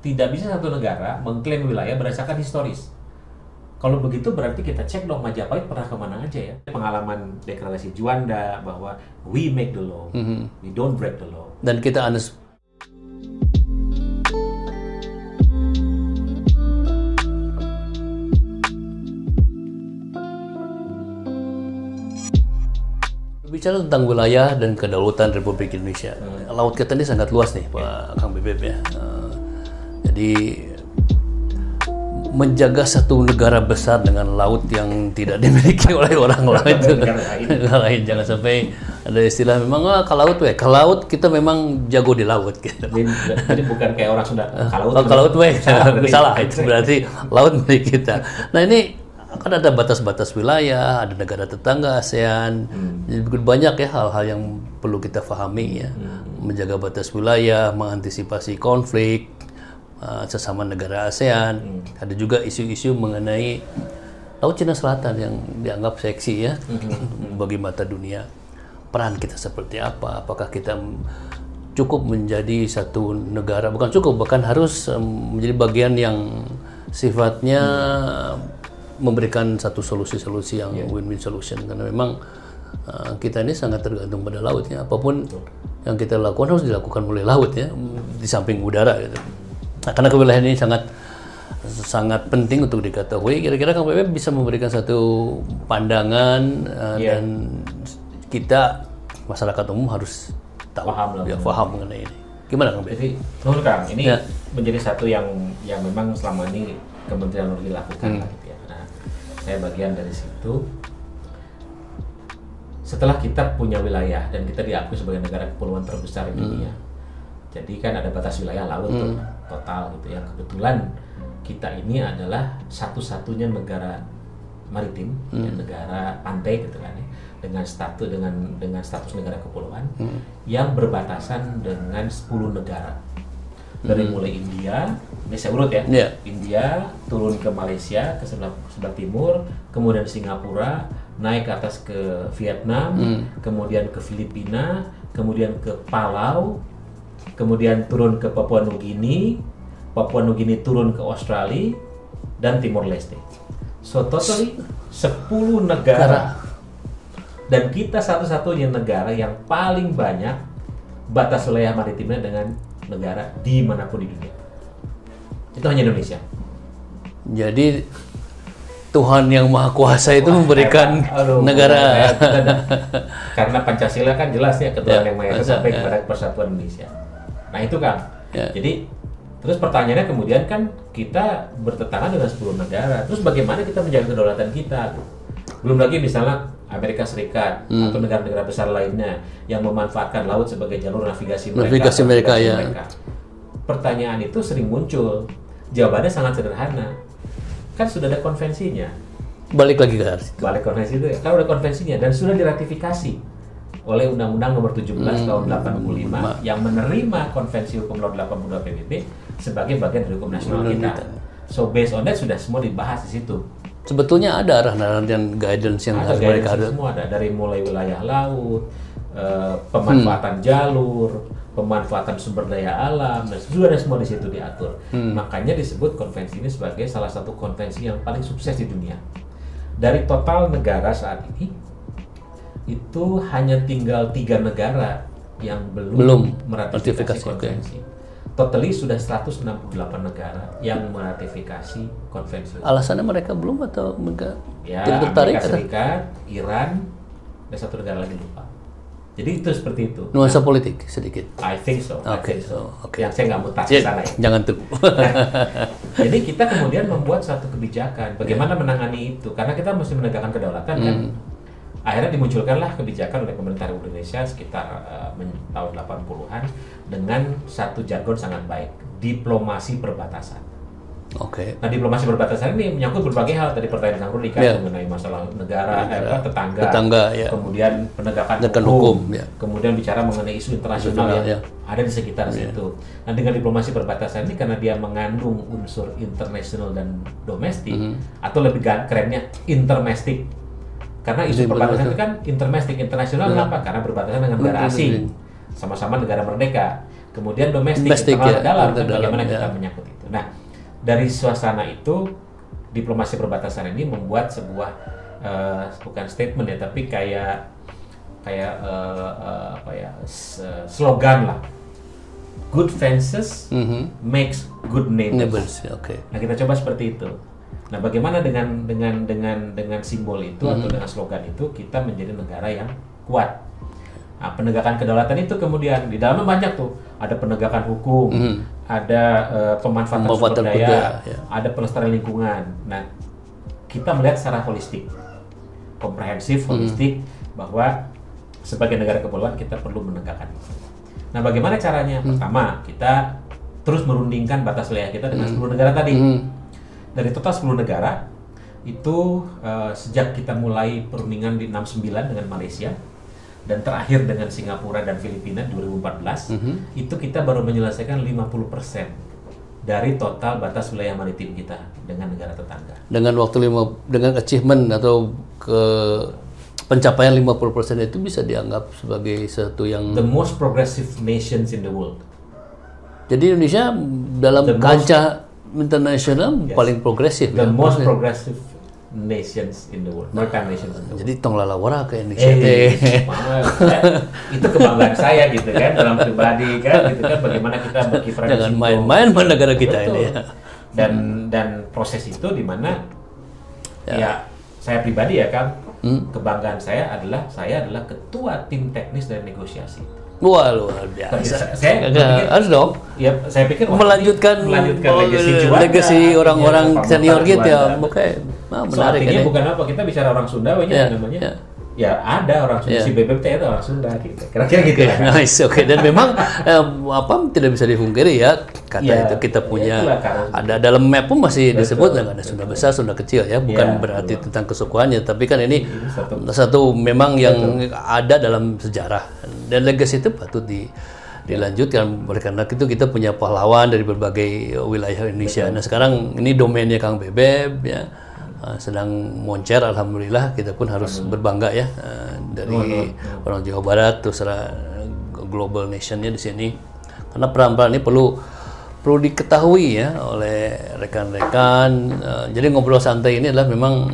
tidak bisa satu negara mengklaim wilayah berdasarkan historis. Kalau begitu berarti kita cek dong Majapahit pernah ke mana aja ya. Pengalaman deklarasi Juanda bahwa we make the law, we don't break the law. Dan kita anes Bicara tentang wilayah dan kedaulatan Republik Indonesia, laut kita ini sangat luas nih, Pak Kang Bebep ya. Eh, jadi menjaga satu negara besar dengan laut yang tidak dimiliki oleh orang lain. itu Negara lain. jangan sampai ada istilah memang ah, ke laut weh ke laut kita memang jago di laut gitu. Jadi, jadi bukan kayak orang kalau ke laut weh Salah, berarti. salah. Itu berarti laut milik kita. Nah ini kan ada batas-batas wilayah ada negara tetangga ASEAN. Jadi begitu banyak ya hal-hal yang perlu kita pahami ya. Menjaga batas wilayah mengantisipasi konflik uh, sesama negara ASEAN. Ada juga isu-isu mengenai Laut Cina Selatan yang dianggap seksi ya? Bagi mata dunia. Peran kita seperti apa? Apakah kita cukup menjadi satu negara? Bukan cukup bahkan harus menjadi bagian yang sifatnya memberikan satu solusi-solusi yang win-win solution. Karena memang uh, kita ini sangat tergantung pada lautnya apa pun yang kita lakukan harus dilakukan oleh laut ya di samping udara gitu nah, karena kewilayahan ini sangat sangat penting untuk diketahui kira-kira Kang Bebe bisa memberikan satu pandangan uh, dan kita masyarakat umum harus tahu Paham lah. ya paham mengenai ini gimana Kang? Jadi, Nur Kang, ini Ya. menjadi satu yang yang memang selama ini Kementerian Luar Negeri lakukan Hmm. lah gitu ya. Nah, saya bagian dari situ. Setelah kita punya wilayah dan kita diakui sebagai negara kepulauan terbesar di Hmm. dunia, jadi kan ada batas wilayah laut tuh, total gitu ya. Kebetulan kita ini adalah satu-satunya negara maritim, ya, negara pantai gitu kan ya, dengan status dengan dengan status negara kepulauan yang berbatasan dengan 10 negara. Dari mulai India, ini saya urut ya. Iya. India turun ke Malaysia ke sebelah sebelah timur, kemudian Singapura, naik ke atas ke Vietnam, kemudian ke Filipina, kemudian ke Palau, kemudian turun ke Papua Nugini, Papua Nugini turun ke Australia dan Timor Leste. So totally 10 negara. Dan kita satu-satunya negara yang paling banyak batas wilayah maritimnya dengan negara di mana pun di dunia. Itu hanya Indonesia. Jadi Tuhan yang Maha Kuasa itu memberikan Aduh, negara karena Pancasila kan jelas ya ketuhanan Ya, yang Maha Esa Esa, sampai ya. kepada persatuan Indonesia. Nah itu kan. Ya. Jadi terus pertanyaannya kemudian kan kita bertetangga dengan 10 negara. Terus bagaimana kita menjaga kedaulatan kita? Belum lagi misalnya Amerika Serikat Hmm. atau negara-negara besar lainnya yang memanfaatkan laut sebagai jalur navigasi mereka. Navigasi mereka, ya. mereka. Pertanyaan itu sering muncul. Jawabannya sangat sederhana. Kan sudah ada konvensinya balik lagi ke balik konvensi itu ya, kan udah konvensinya dan sudah diratifikasi oleh Undang-Undang Nomor 17 Tahun 85 yang menerima Konvensi Hukum Laut 82 PBB sebagai bagian dari hukum nasional kita. So based on that sudah semua dibahas di situ. Sebetulnya ada arahan-arahan dan guidance yang Ada harus mereka guidance ada. semua ada dari mulai wilayah laut, eh, pemanfaatan jalur, pemanfaatan sumber daya alam dan sudah ada semua di situ diatur. Makanya disebut konvensi ini sebagai salah satu konvensi yang paling sukses di dunia. Dari total negara saat ini itu hanya tinggal tiga negara yang belum, Belum meratifikasi konvensi. Totally sudah 168 negara yang meratifikasi konvensi. Alasannya mereka belum atau mereka Ya, tidak tertarik? Amerika atau Serikat, Iran, dan satu negara lagi lupa. Jadi itu seperti itu. Nuansa politik sedikit. I think so. Oke, think so. so, oke. Yang saya nggak mau sana ya. Jangan tuh. Jadi kita kemudian membuat satu kebijakan. Bagaimana menangani itu? Karena kita mesti menegakkan kedaulatan kan. Hmm. Akhirnya dimunculkanlah kebijakan oleh pemerintah Republik Indonesia sekitar eh, men- tahun 80-an dengan satu jargon sangat baik, diplomasi perbatasan. Oke. Nah, diplomasi perbatasan ini menyangkut berbagai hal. Tadi pertanyaan Kang Rudi kan Ya. mengenai masalah negara, eh, apa, tetangga, Tetangga, ya. kemudian penegakan Penegakan hukum, hukum, ya. kemudian bicara mengenai isu internasional yang ya. ada di sekitar situ. Nah, dengan diplomasi perbatasan ini karena dia mengandung unsur internasional dan domestik, Mhm. atau lebih kerennya intermestik. Karena isu perbatasan betul. itu kan intermestik, internasional Ya. kenapa? Karena berbatasan dengan negara Betul, asing, betul. sama-sama negara merdeka. Kemudian domestik, Domestik, internal ya, dalam, kan bagaimana ya. kita menyangkut itu. dari suasana itu diplomasi perbatasan ini membuat sebuah uh, bukan statement ya tapi kayak kayak uh, uh, apa ya slogan lah good fences makes good neighbors. Neighbors, ya, oke. Nah kita coba seperti itu. Nah bagaimana dengan dengan dengan dengan simbol itu atau dengan slogan itu kita menjadi negara yang kuat. Nah, penegakan kedaulatan itu kemudian di dalamnya banyak tuh ada penegakan hukum, ada eh, pemanfaatan sumber daya, daya, ya. ada pelestarian lingkungan. Nah kita melihat secara holistik, komprehensif, holistik bahwa sebagai negara kepulauan kita perlu menegakkan. Nah bagaimana caranya? Pertama kita terus merundingkan batas wilayah kita dengan 10 negara tadi dari total 10 negara itu eh, sejak kita mulai perundingan di 69 dengan Malaysia dan terakhir dengan Singapura dan Filipina 2014 itu kita baru menyelesaikan 50% dari total batas wilayah maritim kita dengan negara tetangga. Dengan waktu lima dengan achievement atau ke pencapaian 50% itu bisa dianggap sebagai satu yang The most progressive nations in the world. jadi Indonesia dalam The most- kancah internasional paling progresif The ya. most progressive nations in the world. Maritime nations in the world. Jadi tong lalawara ke Indonesia Eh, teh. maaf, ya. itu kebanggaan saya gitu kan dalam pribadi kan gitu kan bagaimana kita berkiprah situ. main-main sama negara kita Betul. ini ya. Dan dan proses itu di mana ya. saya pribadi ya kan Hmm. kebanggaan saya adalah saya adalah ketua tim teknis dan negosiasi. Wah luar biasa. Saya- berpikir- harus dong Ya saya pikir wah, melanjutkan melanjutkan legacy juanda. legacy orang-orang Iya, senior gitu ya. Oke, nah, So, menarik artinya ini. bukan apa kita bicara orang Sunda Ya, ya, namanya. ya. Ya ada orang Sunda Ya. si BBT itu orang Sunda gitu. Kira-kira gitu Oke, lah. nice. Oke, dan memang eh, apa tidak bisa dipungkiri ya kata Iya, itu kita ya punya itulah karena- ada dalam map pun masih disebut nggak ada Sunda besar, Sunda kecil ya, bukan Iya, berarti tentang kesukuannya, tapi kan ini Ini satu satu memang yang ada dalam sejarah dan legacy itu patut di dilanjutkan. Oleh karena itu kita punya pahlawan dari berbagai wilayah Indonesia. Nah sekarang ini domainnya Kang Bebeb ya. Uh, sedang moncer alhamdulillah. Kita pun harus berbangga ya. Uh, dari orang Jawa Barat terus global nationnya di sini. Karena peran-peran ini perlu perlu diketahui ya oleh rekan-rekan. Uh, jadi ngobrol santai ini adalah memang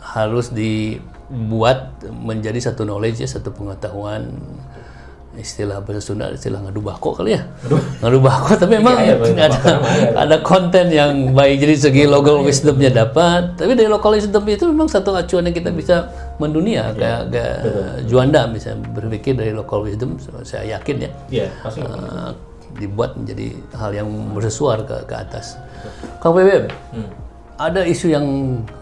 harus dibuat menjadi satu knowledge ya, satu pengetahuan istilah bahasa Sunda istilah ngadu bako kali ya. Ngadu? Bako tapi memang Iya, iya, ada, bako nama, iya. ada konten yang baik. Jadi segi local wisdomnya dapat. Tapi dari local wisdom itu memang satu acuan yang kita bisa mendunia. Kayak, kayak Juanda bisa berpikir dari local wisdom saya yakin ya. Iya, pasti. uh, dibuat menjadi hal yang bersesuar ke, ke atas. Kang Bebem, ada isu yang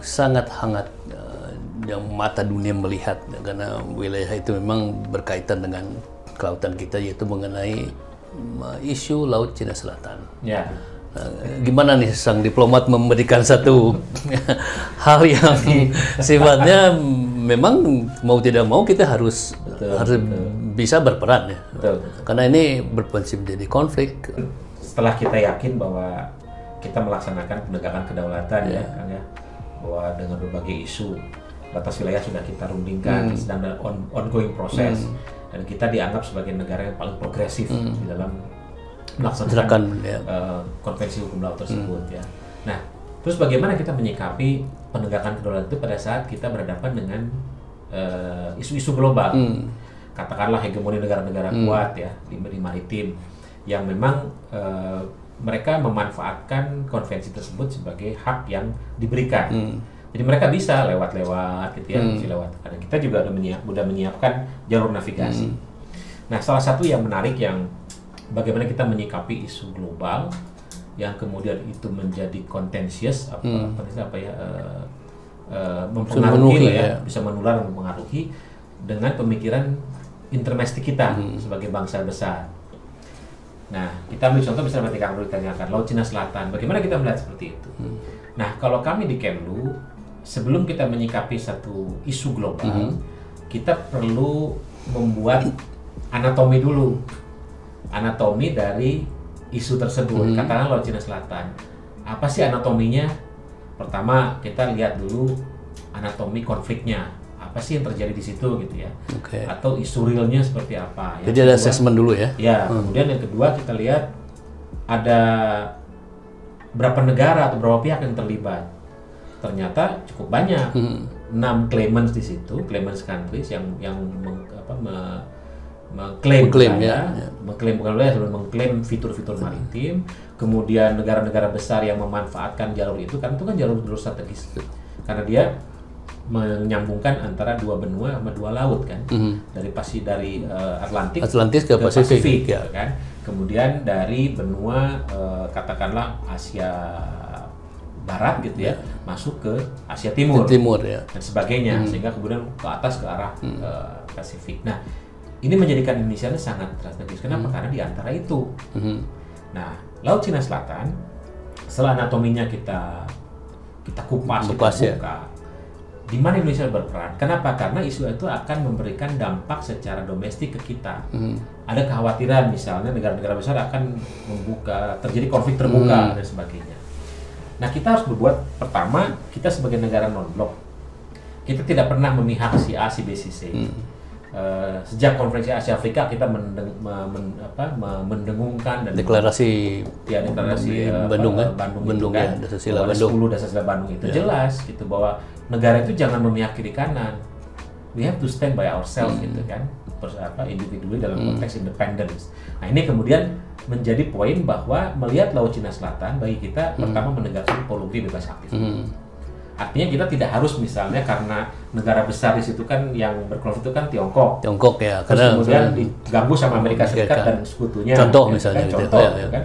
sangat hangat uh, yang mata dunia melihat. Karena wilayah itu memang berkaitan dengan kelautan kita yaitu mengenai uh, isu Laut Cina Selatan. Ya. Nah, gimana nih sang diplomat memberikan satu hal yang sifatnya memang mau tidak mau kita harus harus bisa berperan ya. Betul. Karena ini berpotensi menjadi konflik. Setelah kita yakin bahwa kita melaksanakan penegakan kedaulatan ya, kan ya, bahwa dengan berbagai isu batas wilayah sudah kita rundingkan, sedang dalam on- ongoing proses, dan kita dianggap sebagai negara yang paling progresif di dalam melaksanakan ya. eh, konvensi hukum laut tersebut ya. Nah, terus bagaimana kita menyikapi penegakan kedaulatan itu pada saat kita berhadapan dengan eh, isu-isu global, katakanlah hegemoni negara-negara kuat ya di, di maritim, yang memang eh, mereka memanfaatkan konvensi tersebut sebagai hak yang diberikan. Jadi mereka bisa lewat-lewat gitu ya, bisa lewat. Karena kita juga udah, menyiap, udah menyiapkan jalur navigasi. Nah, salah satu yang menarik yang bagaimana kita menyikapi isu global yang kemudian itu menjadi contentious apa apa, apa ya eh, memenuhi, mempengaruhi ya, ya. bisa menular mempengaruhi dengan pemikiran intermestik kita sebagai bangsa besar. Nah, kita ambil contoh misalnya ketika Kang Rudi tanyakan Laut Cina Selatan, bagaimana kita melihat seperti itu? Nah, kalau kami di Kemlu, sebelum kita menyikapi satu isu global, kita perlu membuat anatomi dulu, anatomi dari isu tersebut. Katakanlah Laut Cina Selatan, apa sih anatominya? Pertama, kita lihat dulu anatomi konfliknya, apa sih yang terjadi di situ gitu ya? Oke. Atau isu realnya seperti apa? Yang Jadi ada kedua- assessment dulu ya. Ya, kemudian yang kedua kita lihat ada berapa negara atau berapa pihak yang terlibat. Ternyata cukup banyak. Enam claimants di situ, claimants countries yang yang meng- apa, me- mengklaim Mengklaim, wilayah, ya, mengklaim bukan wilayah, sebelum mengklaim fitur-fitur maritim. Kemudian negara-negara besar yang memanfaatkan jalur itu kan itu kan jalur jalur strategis. Karena dia menyambungkan antara dua benua sama dua laut kan. Dari pasti dari eh, Atlantik Atlantis ke Pasifik, ya. gitu kan. Kemudian dari benua eh, katakanlah Asia Barat gitu ya, masuk ke Asia Timur Timur ya. dan sebagainya sehingga kemudian ke atas ke arah eh, Pasifik. Nah, ini menjadikan Indonesia ini sangat strategis. Kenapa? Karena di antara itu. Mhm. Nah, Laut Cina Selatan setelah anatominya kita kita kupas, Kupas, kita ya. buka, di mana Indonesia berperan? Kenapa? Karena isu itu akan memberikan dampak secara domestik ke kita. Mhm. Ada kekhawatiran misalnya negara-negara besar akan membuka terjadi konflik terbuka dan sebagainya. Nah, kita harus berbuat pertama kita sebagai negara non blok kita tidak pernah memihak si A, si B, si C. Eh, sejak konferensi Asia Afrika kita mendeng, me- men- apa, me- mendengungkan dan Deklarasi ya deklarasi eh, Bandung, apa, ya? Bandung, Bandung, itu kan, ya, dasar sila bahwa ada Bandung. Ya. 10 dasar sila Bandung itu jelas gitu bahwa negara itu jangan memihak kiri kanan. We have to stand by ourselves Hmm. gitu kan. Apa individually dalam konteks independence. Nah, ini kemudian menjadi poin bahwa melihat Laut Cina Selatan bagi kita pertama menegakkan polugri bebas aktif. Hmm. Artinya kita tidak harus misalnya karena negara besar di situ kan yang berkonflik itu kan Tiongkok. Tiongkok ya, Terus kemudian diganggu sama Amerika Serikat Amerika. dan sekutunya. Contoh ya, misalnya kan, gitu ya, contoh, ya, ya. gitu kan.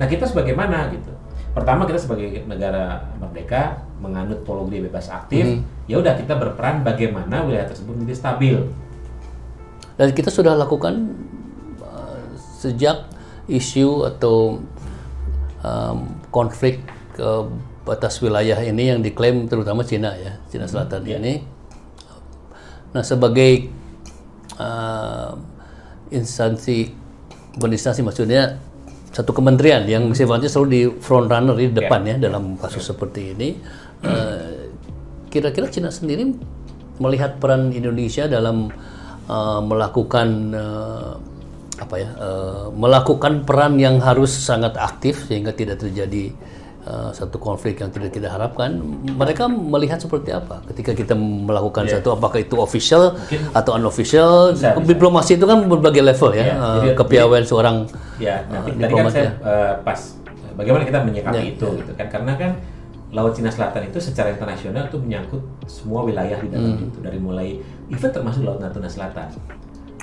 Nah kita sebagaimana gitu. Pertama kita sebagai negara merdeka menganut pologri bebas aktif. Hmm. Ya udah kita berperan bagaimana wilayah tersebut menjadi stabil. Dan kita sudah lakukan uh, sejak isu atau um, konflik uh, batas wilayah ini yang diklaim terutama Cina ya, Cina Selatan ini. Nah sebagai uh, instansi bukan instansi maksudnya satu kementerian yang sifatnya selalu di front runner di depan ya, dalam kasus seperti ini. Uh, Kira-kira Cina sendiri melihat peran Indonesia dalam uh, melakukan uh, apa ya, uh, melakukan peran yang harus sangat aktif sehingga tidak terjadi uh, satu konflik yang tidak kita harapkan. Mereka melihat seperti apa ketika kita melakukan satu apakah itu official atau unofficial? Bisa, bisa. Diplomasi itu kan berbagai level ya, Iya, uh, jadi- kepiawaian seorang Ya, nanti tadi kan diplomat saya ya. eh, pas bagaimana kita menyikapi Ya, itu gitu kan karena kan Laut Cina Selatan itu secara internasional itu menyangkut semua wilayah di dalam Hmm. itu dari mulai even termasuk Laut Natuna Selatan.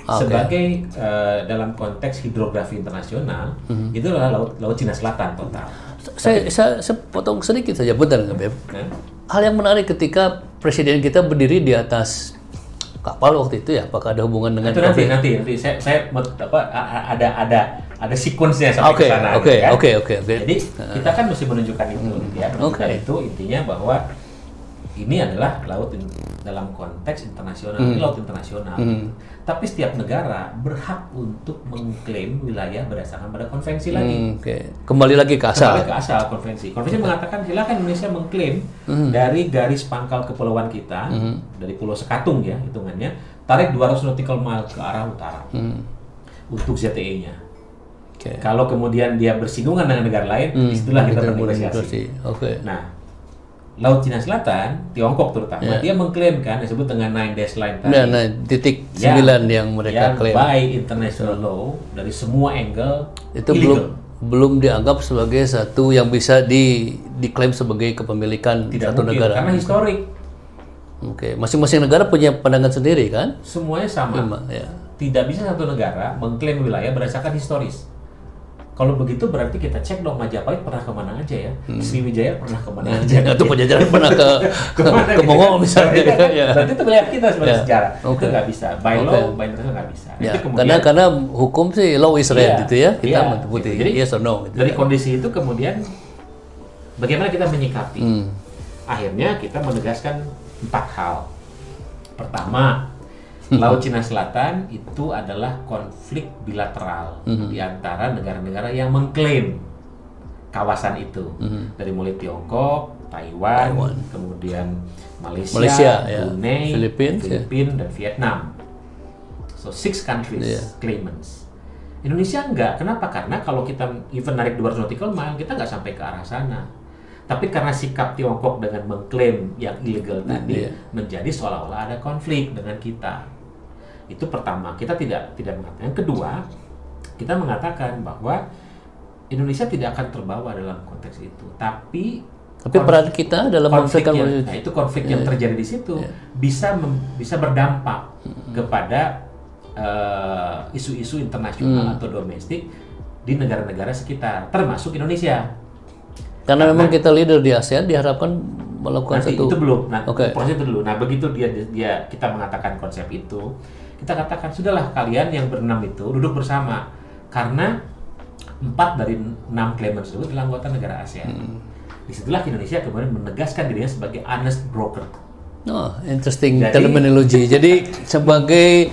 Ah, Oke. Sebagai eh, dalam konteks hidrografi internasional Hmm. itu adalah laut laut Cina Selatan total. saya, saya, saya potong sedikit saja bentar nggak Beb? Nah, Hal yang menarik ketika presiden kita berdiri di atas kapal waktu itu ya, apakah ada hubungan dengan itu nanti nanti nanti saya saya apa ada ada ada sequence-nya sampai Oke, ke sana oke, gitu kan. oke, oke, oke. Jadi kita kan mesti menunjukkan itu gitu ya. Menunjukkan Oke. itu intinya bahwa ini adalah laut dalam konteks internasional, ini laut internasional. Tapi setiap negara berhak untuk mengklaim wilayah berdasarkan pada konvensi lagi. Hmm, Oke, kembali lagi ke asal. Kembali ke asal konvensi. Konvensi mengatakan silakan Indonesia mengklaim dari garis pangkal kepulauan kita dari Pulau Sekatung ya hitungannya tarik 200 nautical mile ke arah utara untuk ZTE-nya. Oke. Kalau kemudian dia bersinggungan dengan negara lain, di situlah kita Kita bernegosiasi. negosiasi. Oke. Nah, Laut Cina Selatan, Tiongkok terutama, dia mengklaim kan disebut dengan nine dash line tadi. Nah, nah, titik Ya, sembilan yang mereka yang klaim by international law dari semua angle itu illegal. belum belum dianggap sebagai satu yang bisa di diklaim sebagai kepemilikan tidak satu mungkin negara. karena historik Oke, masing-masing negara punya pandangan sendiri kan? semuanya sama. Sama, ya. Tidak bisa satu negara mengklaim wilayah berdasarkan historis. Kalau begitu berarti kita cek dong Majapahit pernah ke mana aja ya, Sriwijaya pernah ke mana aja. Atau penjajahan pernah ke Ke mana ke gitu? Mongol misalnya. Berarti kan- ya. Berarti itu wilayah kita sebagai Ya. sejarah. Oke. Itu nggak bisa. By Oke. law, by international nggak bisa. Ya, itu kemudian karena karena hukum sih law is red Iya, gitu ya. Kita iya, putih gitu. Jadi, yes or no gitu. dari kondisi itu kemudian bagaimana kita menyikapi? Hmm. Akhirnya kita menegaskan empat hal. Pertama, Laut Cina Selatan itu adalah konflik bilateral Hmm. di antara negara-negara yang mengklaim kawasan itu. Dari mulai Tiongkok, Taiwan. Taiwan. kemudian Malaysia, Malaysia, ya. Brunei, Philippines, ya. Filipina, dan Vietnam. So six countries Iya. claimants. Indonesia enggak. Kenapa? Karena kalau kita even narik 200 nautical mile, kita nggak sampai ke arah sana. Tapi karena sikap Tiongkok dengan mengklaim yang ilegal tadi Iya. menjadi seolah-olah ada konflik dengan kita. Itu pertama, kita tidak tidak mengatakan. Yang kedua, kita mengatakan bahwa Indonesia tidak akan terbawa dalam konteks itu. Tapi Tapi peran kita dalam konflik menyelesaikan yang, nah itu konflik yang terjadi di situ bisa mem- bisa berdampak kepada eh, isu-isu internasional atau domestik di negara-negara sekitar termasuk Indonesia karena memang kita leader di ASEAN diharapkan melakukan nanti satu itu belum nah Oke. proses itu dulu nah begitu dia dia kita mengatakan konsep itu kita katakan sudahlah kalian yang berenam itu duduk bersama karena empat dari enam claimant tersebut adalah anggota negara ASEAN Hmm. di situlah Indonesia kemudian menegaskan dirinya sebagai honest broker Oh, interesting Jadi- terminology. Jadi sebagai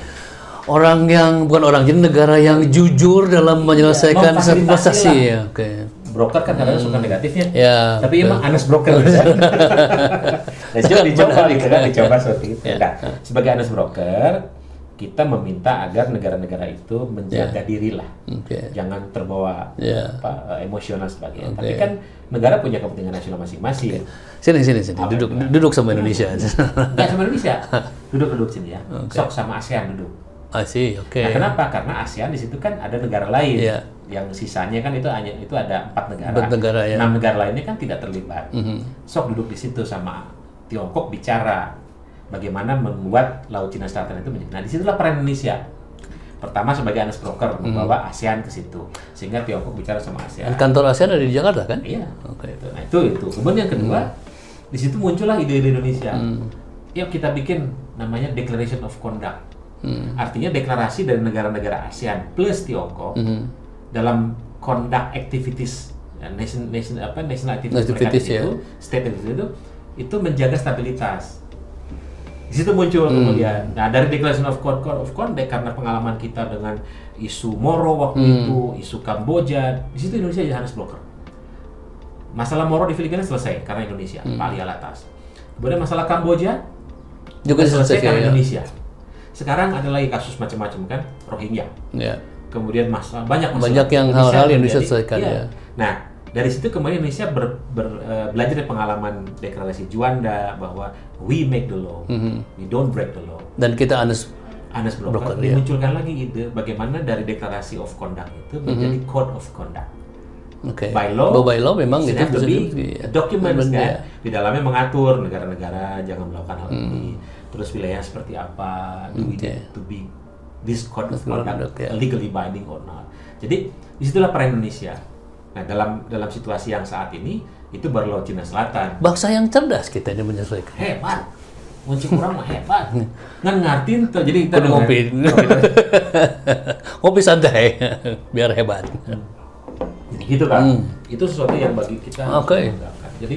orang yang bukan orang, jadi negara yang jujur dalam menyelesaikan satu memfasilitasi prestasi lah. ya. Oke. broker kan kadang suka negatifnya Ya. tapi emang honest broker bisa nah, coba dicoba gitu kan dicoba seperti itu Ya. Nah, sebagai honest broker kita meminta agar negara-negara itu menjaga diri lah Oke. jangan terbawa Ya. apa, eh, emosional sebagainya Oke. tapi kan negara punya kepentingan nasional masing-masing Sini sini sini. Duduk duduk sama Indonesia. nggak sama Indonesia duduk-duduk sini ya sok sama ASEAN duduk I see. Oke. Nah, kenapa? Karena ASEAN di situ kan ada negara lain. Iya. Yang sisanya kan itu hanya itu ada empat negara. Empat negara, ya. Enam negara lainnya kan tidak terlibat. Mhm. Sok duduk di situ sama Tiongkok bicara bagaimana membuat Laut Cina Selatan itu menjadi. Nah, di situlah peran Indonesia. Pertama sebagai honest broker Mhm. membawa ASEAN ke situ, sehingga Tiongkok bicara sama ASEAN. Kantor ASEAN ada di Jakarta kan? Iya. Oke. Gitu. Nah itu itu. Kemudian yang kedua, di situ muncullah ide-ide Indonesia. Yuk kita bikin namanya Declaration of Conduct. Artinya deklarasi dari negara-negara ASEAN plus Tiongkok dalam conduct activities ya, nation nation apa national activities, Activities, ya. situ, state activities itu itu menjaga stabilitas. Di situ muncul kemudian. Nah, dari Declaration of Code, Code of Conduct karena pengalaman kita dengan isu Moro waktu itu, isu Kamboja, di situ Indonesia jadi harus blocker. Masalah Moro di Filipina selesai karena Indonesia, Pak Ali Alatas. Kemudian masalah Kamboja Juga selesai selesai karena ya. Indonesia. Sekarang ada lagi kasus macam-macam kan, Rohingya. Ya. Kemudian masalah banyak masalah. Banyak yang hal-hal yang menjadi- diselesaikan, iya. ya. Nah, dari situ kemudian Indonesia ber- ber- eh, belajar dari pengalaman deklarasi Juanda bahwa we make the law, Mhm. we don't break the law. Dan kita honest Anas Broker, Broker, iya. dimunculkan lagi ide bagaimana dari deklarasi of conduct itu menjadi code of conduct. Oke. By law, By law memang it itu bisa di- ya. documents Benar, kan. ya. Di dalamnya mengatur negara-negara jangan melakukan hal Hmm. ini. Terus wilayah seperti apa, do we Oke. need to be this code of conduct ya. legally binding or not. Jadi di situlah peran Indonesia. Nah dalam dalam situasi yang saat ini itu baru Laut Cina Selatan. Bangsa yang cerdas kita ini menyelesaikan. Hebat. Kunci kurang mah hebat. Ngan ngartin tuh. Jadi kita ngopi. Ngopi santai biar hebat. gitu kan itu sesuatu yang bagi kita Hmm. Oke. membanggakan. jadi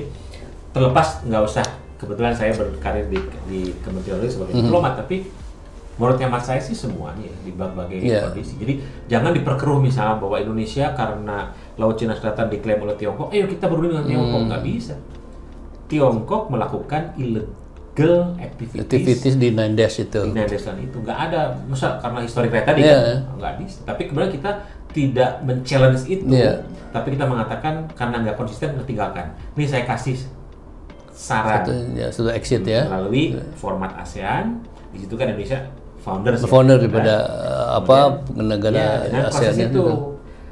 terlepas nggak usah kebetulan saya berkarir di, di Kementerian Luar sebagai Hmm. diplomat tapi menurut hemat saya sih semuanya ya, di berbagai Iya. kondisi jadi jangan diperkeruh misalnya bahwa Indonesia karena Laut Cina Selatan diklaim oleh Tiongkok ayo kita berunding dengan Tiongkok Hmm. nggak bisa Tiongkok melakukan illegal activities, Aktivitas di Nine Dash itu. di Nandesan itu nggak ada misal karena historik kayak tadi Iya. kan nggak bisa tapi kemudian kita tidak men-challenge itu Iya. tapi kita mengatakan karena nggak konsisten kita tinggalkan ini saya kasih saran Itu, ya, sudah exit ya. melalui format ASEAN di situ kan Indonesia founders ya, Founder kan? daripada uh, apa negara ya, ASEAN itu itu.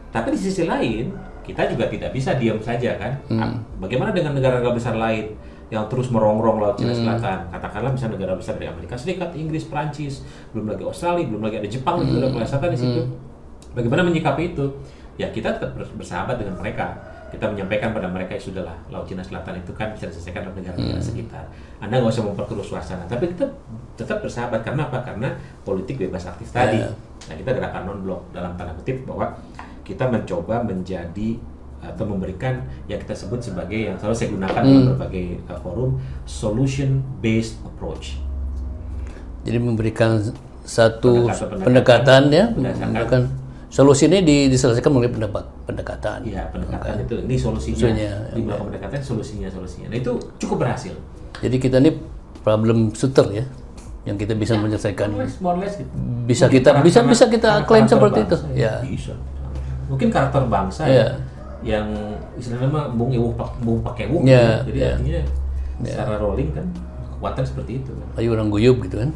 Tapi di sisi lain kita juga tidak bisa diam saja kan? Hmm. bagaimana dengan negara-negara besar lain yang terus merongrong laut Hmm. Cina Selatan? Katakanlah misalnya negara besar dari Amerika Serikat Inggris Prancis belum lagi Australia belum lagi ada Jepang Hmm. juga ada Selatan di situ. Bagaimana menyikapi itu? Ya kita tetap bers- bersahabat dengan mereka. Kita menyampaikan pada mereka ya sudahlah laut Cina Selatan itu kan bisa diselesaikan oleh negara-negara Hmm. sekitar. Anda nggak usah memperkeruh suasana. Tapi kita tetap bersahabat. Karena apa? Karena politik bebas aktif tadi. Ya. Nah, kita gerakan non blok dalam tanda kutip bahwa kita mencoba menjadi atau memberikan yang kita sebut sebagai yang selalu saya gunakan Hmm. dalam berbagai uh, forum solution based approach. Jadi memberikan satu Pendekatan-pendekatan pendekatan ya, berdasarkan- pendekatan solusi ini di- diselesaikan melalui pendapat pendekatan. Iya, pendekatan itu ini solusinya. Solusinya, Di belakang pendekatan solusinya solusinya. Nah, itu cukup berhasil. Jadi kita ini problem shooter ya. yang kita bisa menyelesaikan more or less, more less gitu. bisa Mungkin kita bisa bisa kita klaim seperti itu ya bisa mungkin karakter bangsa Iya. ya, yang istilahnya mah bung pak bung pakai wuk Iya, jadi iya. artinya secara rolling kan kekuatan seperti itu kan. ayo orang guyub gitu kan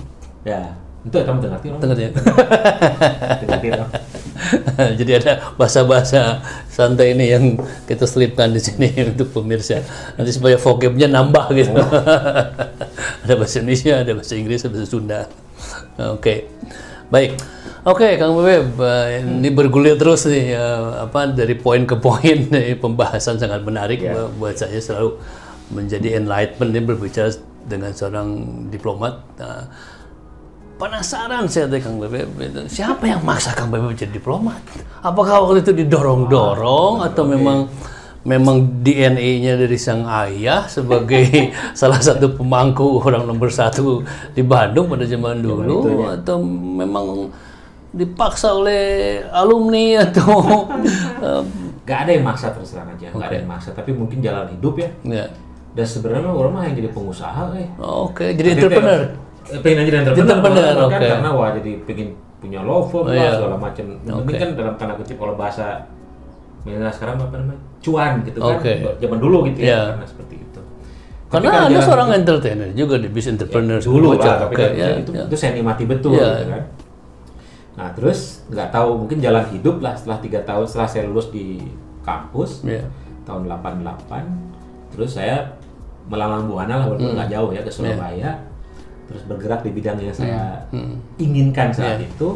ya itu kamu dengar orang Dengar ya? Jadi ada bahasa-bahasa santai ini yang kita selipkan di sini untuk pemirsa. Nanti supaya vocabnya nambah gitu. ada bahasa Indonesia, ada bahasa Inggris, ada bahasa Sunda. Oke, baik. Oke, Kang Bebe, ini bergulir terus nih eh, apa dari poin ke poin. Nih pembahasan sangat menarik Ya. Bu- buat saya selalu menjadi enlightenment ini berbicara dengan seorang diplomat. Nah, penasaran saya teh Kang Bebe siapa yang maksa Kang Bebe jadi diplomat? Apakah waktu itu didorong-dorong atau memang memang DNA-nya dari sang ayah sebagai salah satu pemangku orang nomor satu di Bandung pada zaman dulu atau memang dipaksa oleh alumni atau eh, Gak ada yang maksa terus terang aja, gak ada yang maksa. Tapi mungkin jalan hidup ya. ya. Dan sebenarnya orang mah yang jadi pengusaha, eh. oke jadi entrepreneur pengen aja jadi entrepreneur, Entrepreneur, kan oke. karena wah jadi pengen punya law firm Oh, lah iya. segala macam. Ini kan dalam tanda kutip kalau bahasa milenial sekarang apa namanya cuan gitu kan, Oke. zaman dulu gitu Iya. ya, karena seperti itu. Tapi karena anda jalan seorang entertainer juga di bisnis entrepreneur hidup dulu lah, tapi Oke, kan ya, itu, ya. itu saya nikmati betul Iya. gitu kan. Nah terus nggak tahu mungkin jalan hidup lah setelah tiga tahun setelah saya lulus di kampus Iya. tahun 88 terus saya melalang buana lah Hmm. walaupun nggak jauh ya ke Iya. Surabaya terus bergerak di bidang yang saya Hmm. inginkan saat Iya. itu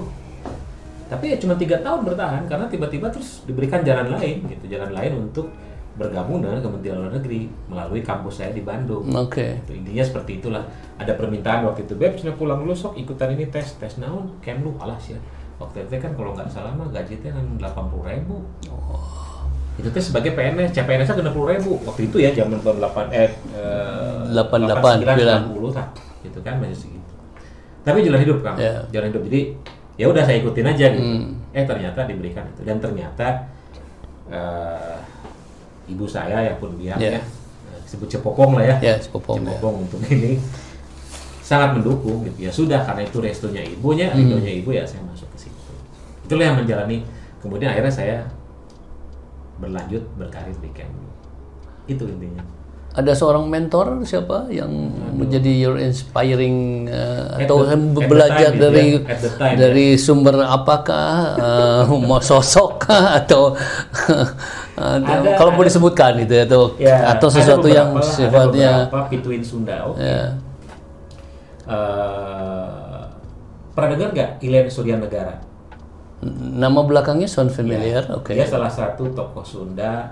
tapi ya cuma tiga tahun bertahan karena tiba-tiba terus diberikan jalan lain gitu jalan lain untuk bergabung dengan Kementerian Luar Negeri melalui kampus saya di Bandung Oke. itu intinya seperti itulah ada permintaan waktu itu beb sudah pulang dulu sok ikutan ini tes tes naon kemlu alas ya waktu itu kan kalau nggak salah mah gaji teh kan delapan puluh ribu. Itu teh sebagai PNS CPNS nya puluh ribu. Waktu itu ya zaman tahun 8 eh, eh 88, 89, 90 lah. Gitu kan masih segitu. Tapi jalan hidup kan Ya. jalan hidup. Jadi ya udah saya ikutin aja gitu. Eh ternyata diberikan itu. Dan ternyata eh, ibu saya ya pun bilang Ya. ya sebut cepopong lah ya. Ya, sepopong, ya. Cepopong untuk ini sangat mendukung gitu. Ya sudah karena itu restonya ibunya Hmm. ridhonya ibu ya saya masuk ke situ. Itulah yang menjalani. Kemudian akhirnya saya berlanjut berkarir di Kemlu itu intinya. Ada seorang mentor siapa yang menjadi your inspiring uh, At atau the- yang belajar time, dari ya. Time, dari sumber apakah uh, mau sosok atau Ada- kalau ada- disebutkan itu atau Ya, atau sesuatu yang beberapa ada sifatnya beberapa Pituin Sunda Eh, pernah dengar nggak Ilen Surya Negara nama belakangnya sound familiar, Ya, oke. Dia salah satu tokoh Sunda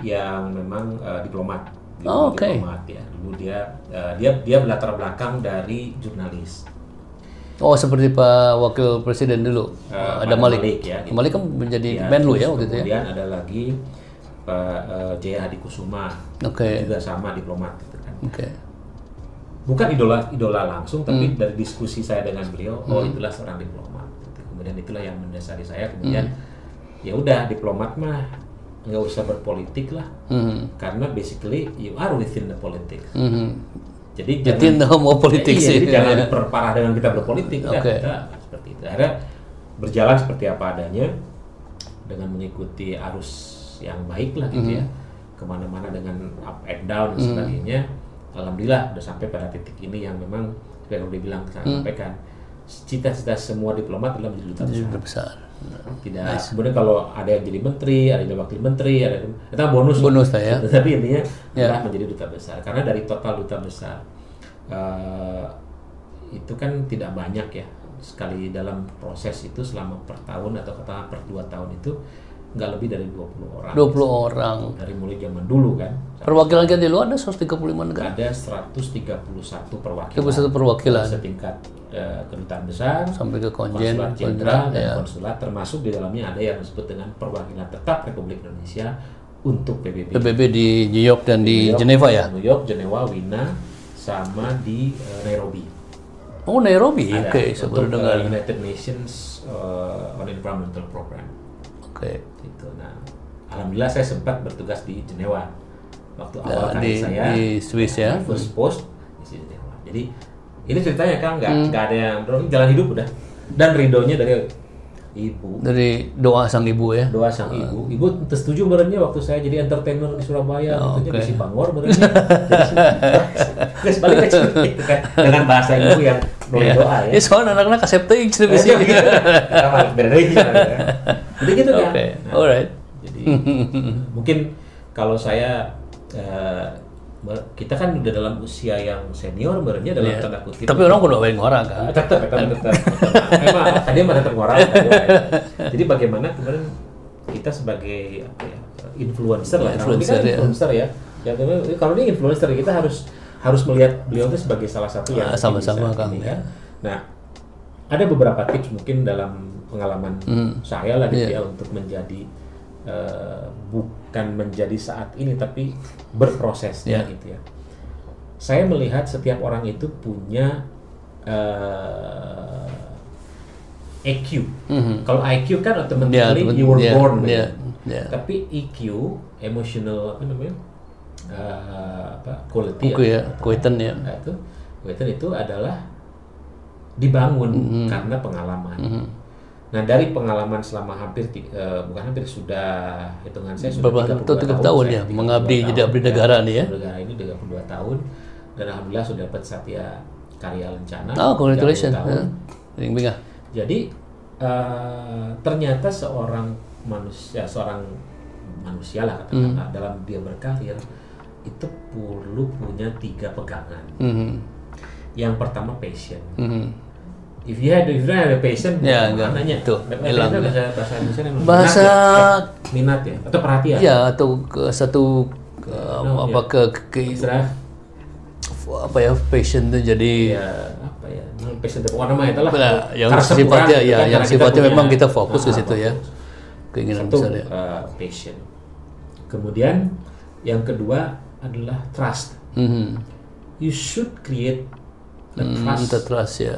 yang memang eh, diplomat. Dulu Oh, oke. Diplomat ya. Dulu dia eh, dia dia berlatar belakang dari jurnalis. Oh seperti Pak Wakil Presiden dulu, Eh, ada Malik. Malik ya, gitu. Malik kan menjadi Ya, Menlu ya waktu itu ya. Kemudian ada lagi Pak eh, Jaya Hadi Kusuma. Oke. Juga sama diplomat gitu kan. Oke. Bukan idola idola langsung Hmm. tapi dari diskusi saya dengan beliau, oh itulah seorang diplomat. Kemudian itulah yang mendasari saya kemudian Hmm. ya udah diplomat mah nggak usah berpolitik lah. Mhm. karena basically you are within the politics. Mhm. Jadi Within the home of politics iya, sih. jadi jangan diperparah dengan kita berpolitik. Udah, Oke. kita seperti itu. Akhirnya berjalan seperti apa adanya dengan mengikuti arus yang baik lah gitu ya. Ke mana-mana dengan up and down dan sebagainya. Alhamdulillah udah sampai pada titik ini yang memang yang udah bilang saya sampaikan. Cita-cita semua diplomat adalah menjadi duta besar besar. tidak kemudian kalau ada yang jadi menteri ada yang jadi wakil menteri ada yang itu bonus Bonus lah ya. tapi intinya Ya. adalah menjadi duta besar karena dari total duta besar eh, itu kan tidak banyak ya sekali dalam proses itu selama per tahun atau katakan per dua tahun itu nggak lebih dari 20 orang 20 orang. dari mulai zaman dulu kan Perwakilan kita di luar ada 135 negara. ada 131 perwakilan Itu satu perwakilan setingkat eh, kedutaan besar sampai ke konjen, konsulat jenderal dan ya. konsulat termasuk di dalamnya ada yang disebut dengan perwakilan tetap Republik Indonesia untuk PBB. PBB di New York dan di New York, Geneva ya. New York, Jenewa, Wina, sama di eh, Nairobi. Oh Nairobi, oke, baru untuk, dengar. eh, United Nations eh, on Environmental Program. Oke. Gitu. Nah, alhamdulillah saya sempat bertugas di Jenewa waktu awal Nah, karir di- saya di Swiss ya. First post di Jenewa. Jadi ini ceritanya kan nggak Hmm. nggak ada yang jalan hidup udah dan ridonya dari ibu Dari doa sang ibu ya. doa sang ibu ibu ente setuju berenya waktu saya jadi entertainer di Surabaya Oh, gitu oke. di Bangor berenya Terus balik ke kan dengan bahasa ibu yang Ya, doa ya ya soalnya anak-anak. Iya. Sama, beda lagi, ya. jadi gitu kan Oke, Nah, alright. jadi mungkin kalau saya eh, kita kan udah dalam usia yang senior sebenarnya dalam Iya. tanda kutip Tapi orang kudu baik orang kan. Tetap tetap tetap memang tadi mah tetap ngorang jadi bagaimana kemarin kita sebagai apa ya influencer lah ini kan Influencer, ya. influencer ya ya tapi kalau ini influencer kita harus harus melihat beliau itu sebagai salah satu yang Ah, sama-sama, ini ya. kan. nah ada beberapa tips mungkin dalam pengalaman saya lah gitu Iya. ya untuk menjadi eh, bukan menjadi saat ini tapi berprosesnya Iya. gitu ya saya melihat setiap orang itu punya eh, EQ. Kalau IQ kan Ya, automatically temen- you were ya, born ya, it. ya. Tapi EQ, emotional apa namanya? Eh, apa quality Buku ya, kuiten ya. Nah, itu itu adalah dibangun Mm-hmm. karena pengalaman. Nah dari pengalaman selama hampir eh, bukan hampir sudah hitungan saya sudah Berapa- 32 tiga tahun saya, ya, 32 mengabdi jadi tahun, abdi negara nih ya. Negara ini 32 tahun dan alhamdulillah sudah dapat Satya Karya Lencana. Oh, congratulations. 30 tahun. Ya. Jadi eh, ternyata seorang manusia, seorang manusia lah katakanlah Hmm. dalam dia berkarir itu perlu punya tiga pegangan. Mhm. Yang pertama passion. Mhm. If you had, if you don't have a passion, Ya, enggak. mananya? Tuh, hilang. bahasa bahasa Indonesia namanya Bahasa minat ya? minat ya atau perhatian. ya atau ke satu ke, No, apa ya. ke, ke Istilah apa ya passion itu jadi ya apa ya passion itu warna itu lah. Nah, yang sifatnya ya kan, yang sifatnya punya- memang kita fokus ke Ah, situ ya keinginan Satu besar ya uh, passion. Kemudian yang kedua adalah trust. Mhm. You should create a Hmm, trust kita trust ya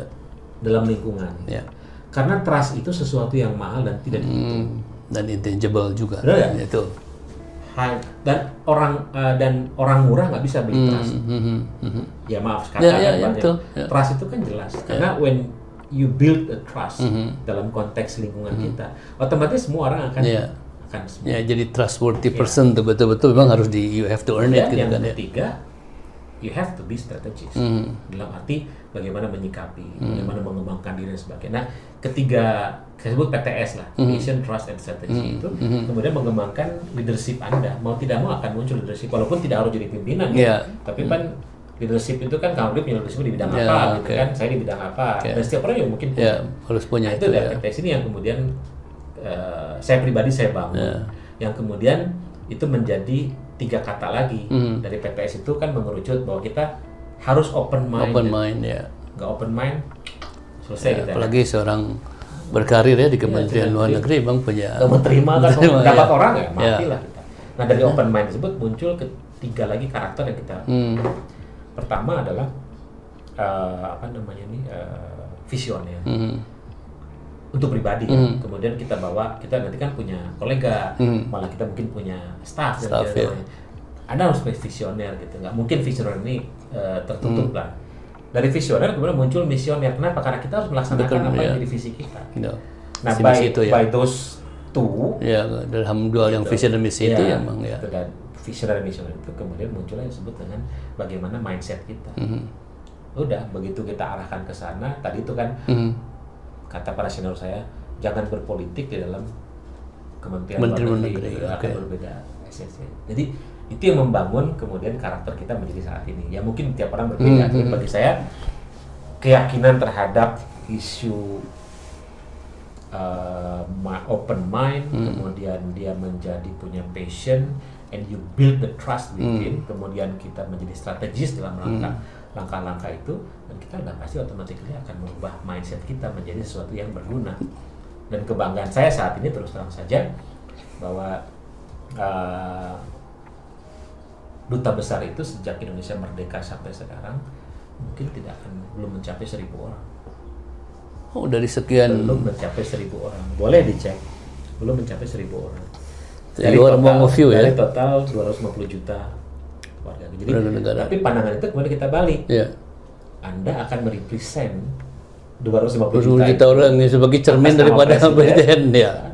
dalam lingkungan. ya Karena trust itu sesuatu yang mahal dan tidak dihitung. Hmm, dan intangible juga Benar ya? itu dan orang uh, dan orang murah nggak bisa beli trust. Mhm, mhm. Ya maaf kata Ya, ya, ya, banyak. betul, ya. Trust itu kan jelas. Karena when you build a trust Mhm. dalam konteks lingkungan kita, otomatis semua orang akan Iya. akan semua. ya jadi trustworthy person tuh betul-betul memang harus di you have to earn it Dan gitu yang kan ya ketiga, you have to be strategist. Mhm. Dalam arti bagaimana menyikapi, bagaimana mengembangkan diri dan sebagainya. Nah, ketiga saya sebut PTS lah, Mhm. Mission, Trust, and Strategy itu kemudian mengembangkan leadership Anda. Mau tidak mau akan muncul leadership, walaupun tidak harus jadi pimpinan. Iya. Tapi kan leadership itu kan dia punya leadership di bidang Ya, apa, gitu oke. kan? Saya di bidang apa. Oke. Dan setiap orang juga mungkin punya. ya harus punya Nah, itu itu ya PTS ini yang kemudian eh, saya pribadi saya bangun, Ya. yang kemudian itu menjadi tiga kata lagi Hmm. dari PTS itu kan mengerucut bahwa kita harus open mind, open mind ya nggak open mind selesai Ya, kita. apalagi seorang berkarir ya di Kementerian Luar Negeri bang punya Nggak menerima kan dapat ya. orang ya mati Ya. lah kita. Nah dari open mind tersebut muncul ketiga lagi karakter yang kita Hmm. pertama adalah eh, apa namanya nih eh, visioner Mhm. Untuk pribadi Hmm. ya. kemudian kita bawa kita nanti kan punya kolega Hmm. malah kita mungkin punya staff dan Staff, lain-lain. ya. anda harus punya visioner gitu nggak mungkin visioner ini eh, tertutup Hmm. lah dari visioner kemudian muncul misioner kenapa karena kita harus melaksanakan Betul, apa yang ya. jadi visi kita Ya. nah Visi by, misi itu ya. by those two ya dalam dua yang vision dan misi itu ya emang ya dan visioner dan misioner itu kemudian muncul yang disebut dengan bagaimana mindset kita Mhm. udah begitu kita arahkan ke sana tadi itu kan Mhm. Kata para senior saya jangan berpolitik di dalam kementerian Menteri luar negeri, Negeri, itu akan oke. berbeda esensinya. jadi itu yang membangun kemudian karakter kita menjadi saat ini ya mungkin tiap orang berbeda Hmm, tapi hmm. bagi saya keyakinan terhadap isu uh, open mind Hmm. kemudian dia menjadi punya passion and you build the trust Hmm. within kemudian kita menjadi strategis dalam langkah langkah-langkah itu dan kita udah pasti otomatis akan merubah mindset kita menjadi sesuatu yang berguna. Dan kebanggaan saya saat ini terus terang saja bahwa uh, duta besar itu sejak Indonesia merdeka sampai sekarang mungkin tidak akan belum mencapai seribu orang. Oh dari sekian belum mencapai seribu orang. Boleh dicek. Belum mencapai seribu orang. Jadi orang mau ya? dari total 250 juta warga jadi negara. tapi pandangan itu kemudian kita balik ya Anda akan merepresent 250 20 juta juta orang ini sebagai cermin daripada presiden ya.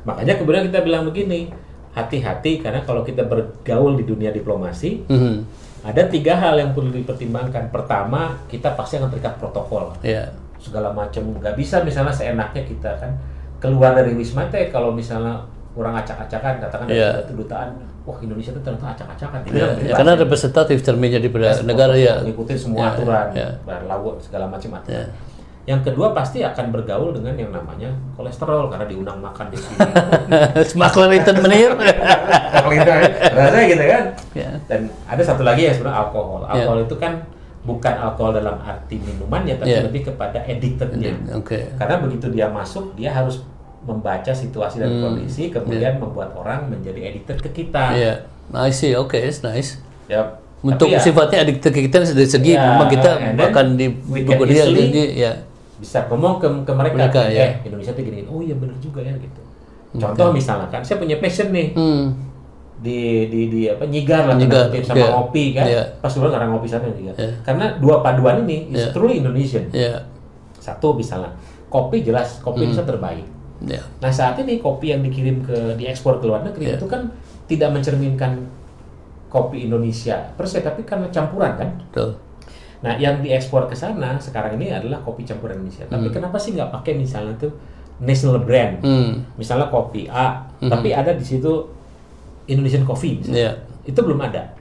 Makanya kemudian kita bilang begini, hati-hati karena kalau kita bergaul di dunia diplomasi, Mhm. ada tiga hal yang perlu dipertimbangkan. Pertama, kita pasti akan terikat protokol Ya. segala macam. Nggak bisa misalnya seenaknya kita kan keluar dari wisma teh kalau misalnya orang acak-acakan katakan dari Iya. kedutaan, wah Indonesia itu ternyata acak-acakan. Ya, Tidak, ya, bebas. karena representatif cermin daripada negara ya. mengikuti semua Ya, aturan, ya. berlaku segala macam aturan. Ya. Yang kedua pasti akan bergaul dengan yang namanya kolesterol karena diundang makan di sini. Smakler itu menir. rasanya gitu kan. Ya. Dan ada satu lagi yang sebenarnya alkohol. Ya. Alkohol itu kan bukan alkohol dalam arti minuman ya, tapi Ya. lebih kepada addictednya. Oke. Karena begitu dia masuk, dia harus membaca situasi dan kondisi, kemudian membuat orang menjadi addicted ke kita. Hmm. Iya. I see. Oke, it's nice. Ya, Untuk tapi ya, sifatnya adik ke kita dari segi Ya, memang kita akan di dia ya. bisa ngomong ke, ke mereka, Mereka, eh ya. Indonesia tuh gini, oh iya bener juga ya gitu. Contoh misalkan, saya punya passion nih Hmm. di di di apa nyigar lah Nyigar, sama iya. ngopi kan, Iya. pas dulu karena ngopi sana nyigar. Iya. Karena dua paduan ini is Iya. truly Indonesian. Ya. Satu misalnya, kopi jelas kopi Hmm. Indonesia terbaik. Ya. Nah saat ini kopi yang dikirim ke diekspor ke luar negeri Iya. itu kan tidak mencerminkan kopi Indonesia per se, tapi karena campuran kan. Betul. Nah, yang diekspor ke sana sekarang ini adalah kopi campuran Indonesia. Tapi kenapa sih nggak pakai misalnya tuh national brand? Hmm. Misalnya kopi A, tapi ada di situ Indonesian Coffee misalnya. Ya. Itu belum ada.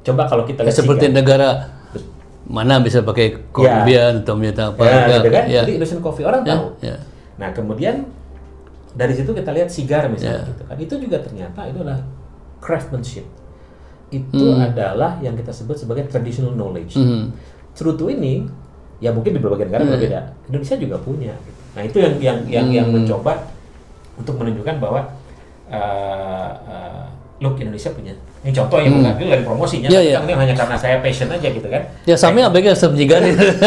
Coba kalau kita lihat Seperti Sigar. negara mana bisa pakai Colombian atau minta apa ya, gitu kan? ya. Jadi Indonesian Coffee orang Ya, tahu. ya. Nah, kemudian dari situ kita lihat sigar misalnya Ya. gitu kan. Itu juga ternyata itu adalah craftsmanship. Itu adalah yang kita sebut sebagai traditional knowledge. Hmm. Cerutu ini ya mungkin di berbagai negara berbeda. Indonesia juga punya. gitu. Nah itu yang yang yang, yang mencoba untuk menunjukkan bahwa uh, uh, look Indonesia punya. Ini contoh yang bukan itu lagi promosinya, Iya, tapi kan ini hanya karena saya passion aja gitu kan. Ya sama abg sebjigar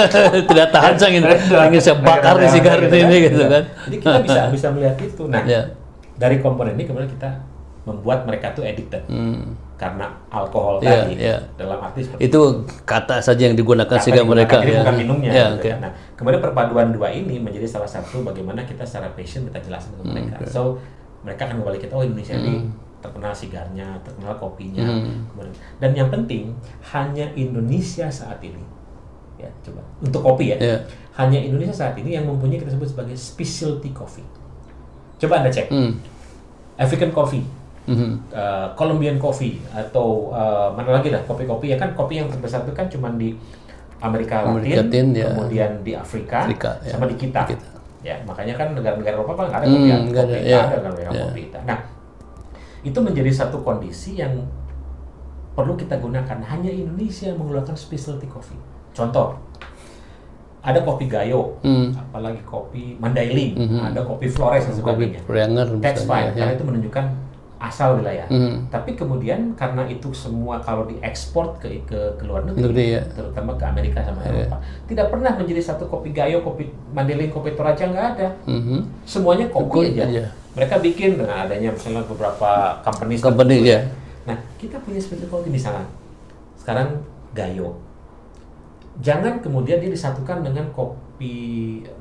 tidak tahan saya ingin ingin saya bakar di sigar ini gitu kan. Jadi kita bisa bisa melihat itu. Nah Ya. dari komponen ini kemudian kita membuat mereka tuh addicted Hmm. karena alkohol Iya, tadi. iya. Dalam arti seperti Itu kata saja yang digunakan kata sehingga digunakan, mereka jadi ya. bukan minumnya. Ya, gitu oke. kan. Nah, kemudian perpaduan dua ini menjadi salah satu bagaimana kita secara passion kita jelaskan ke Hmm, mereka. So mereka akan kembali kita oh Indonesia ini terkenal sigarnya, terkenal kopinya. Hmm. Kemudian, dan yang penting hanya Indonesia saat ini. Ya, coba untuk kopi ya. Ya. Hanya Indonesia saat ini yang mempunyai kita sebut sebagai specialty coffee. Coba Anda cek. Hmm. African coffee, uh, Colombian coffee atau uh, mana lagi dah kopi-kopi ya kan kopi yang terbesar itu kan cuma di Amerika Amerika Latin, Latin, ya. kemudian di Afrika, Afrika, ya. sama di kita. Di kita. Ya, makanya kan negara-negara Eropa kan nggak ada Hmm, kopi, yang- nggak kopi ada, ya. ada kan Ya. kopi kita. Nah, itu menjadi satu kondisi yang perlu kita gunakan. Hanya Indonesia yang mengeluarkan specialty coffee. Contoh, ada kopi Gayo, Hmm. apalagi kopi Mandailing, Mhm. ada kopi Flores dan sebagainya. That's fine, ya. karena itu menunjukkan asal wilayah. Mhm. Tapi kemudian karena itu semua kalau diekspor ke ke, ke luar negeri, Negeri, ya. terutama ke Amerika sama Iya. Eropa, tidak pernah menjadi satu kopi Gayo, kopi Mandailing, kopi Toraja nggak ada. Mhm. Semuanya kopi Kopi aja. aja. Mereka bikin dengan adanya misalnya beberapa company. Company, ya. Nah, kita punya specialty kopi misalnya. Sekarang Gayo. Jangan kemudian dia disatukan dengan kopi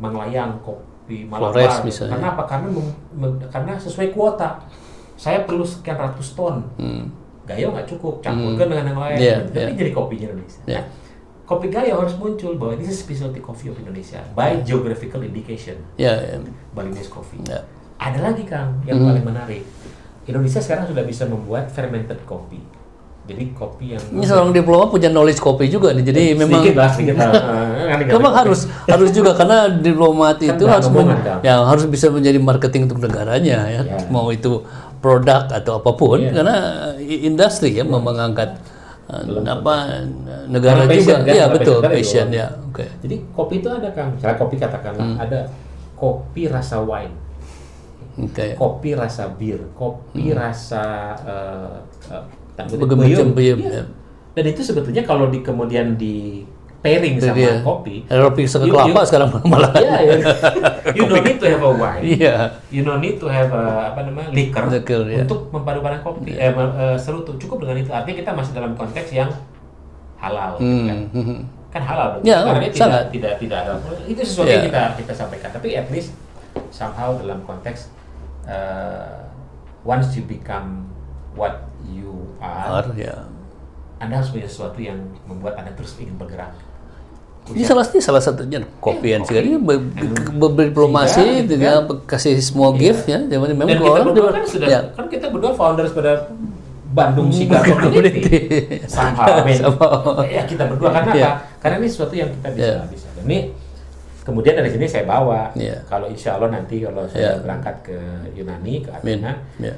Manglayang, kopi Malabar. Flores misalnya. Karena apa? Karena mem- mem- karena sesuai kuota. Saya perlu sekian ratus ton. Hmm. Gayo nggak cukup, campurkan dengan yang lain. Iya, Tapi iya. jadi kopinya Indonesia. Iya. Nah, kopi Gayo harus muncul bahwa ini specialty coffee of Indonesia by geographical indication. Ya, ya. Balinese coffee. Ya. Ada lagi Kang yang Hmm. paling menarik. Indonesia sekarang sudah bisa membuat fermented coffee. Jadi kopi yang Ini seorang diploma punya knowledge kopi juga nih. Jadi memang sedikit lah, sedikit lah. Eh, nggak? memang harus harus juga karena diplomat itu nggak harus men- ya harus bisa menjadi marketing untuk negaranya ya. Ya. Mau itu produk atau apa pun Iya. karena industri ya memang mengangkat uh, apa negara passion, juga. kan? Iya betul passion ya. Oke. Jadi kopi itu ada Kang. Misalnya kopi katakanlah Hmm. ada kopi rasa wine, Oke. kopi rasa bir, kopi rasa kutip Berbagai macam beyum. beyum, Iya. ya. Dan itu sebetulnya kalau di kemudian di pairing sama Iya. kopi, Eropa ke kelapa you- sekarang malah. Iya, ya. you don't need to have a wine. Iya. You don't need to have a, apa namanya liquor, Liquor, ya. untuk memadukan kopi. Eh, ma- eh, serutu cukup dengan itu. Artinya kita masih dalam konteks yang halal. gitu kan. Hmm. hmm. kan halal dong. Ya, Karena tidak tidak tidak ada itu sesuatu Ya. yang kita kita sampaikan tapi at least somehow dalam konteks uh, once you become what you are Ar, ya. anda harus punya sesuatu yang membuat anda terus ingin bergerak Ini salah satu salah satunya kopi and cigar ini ber- ber- berdiplomasi Cigar, dengan kasih semua gift ya. Jadi memang dan kalau kita orang berdua kan sudah ya. kan kita berdua founders pada Bandung Cigar Community mean, Somehow. ya kita berdua karena Ya. apa karena ini sesuatu yang kita bisa Ya. bisa Dan ini kemudian dari sini saya bawa Ya. kalau insya Allah nanti kalau saya Ya. berangkat ke Yunani ke. Athena Ya.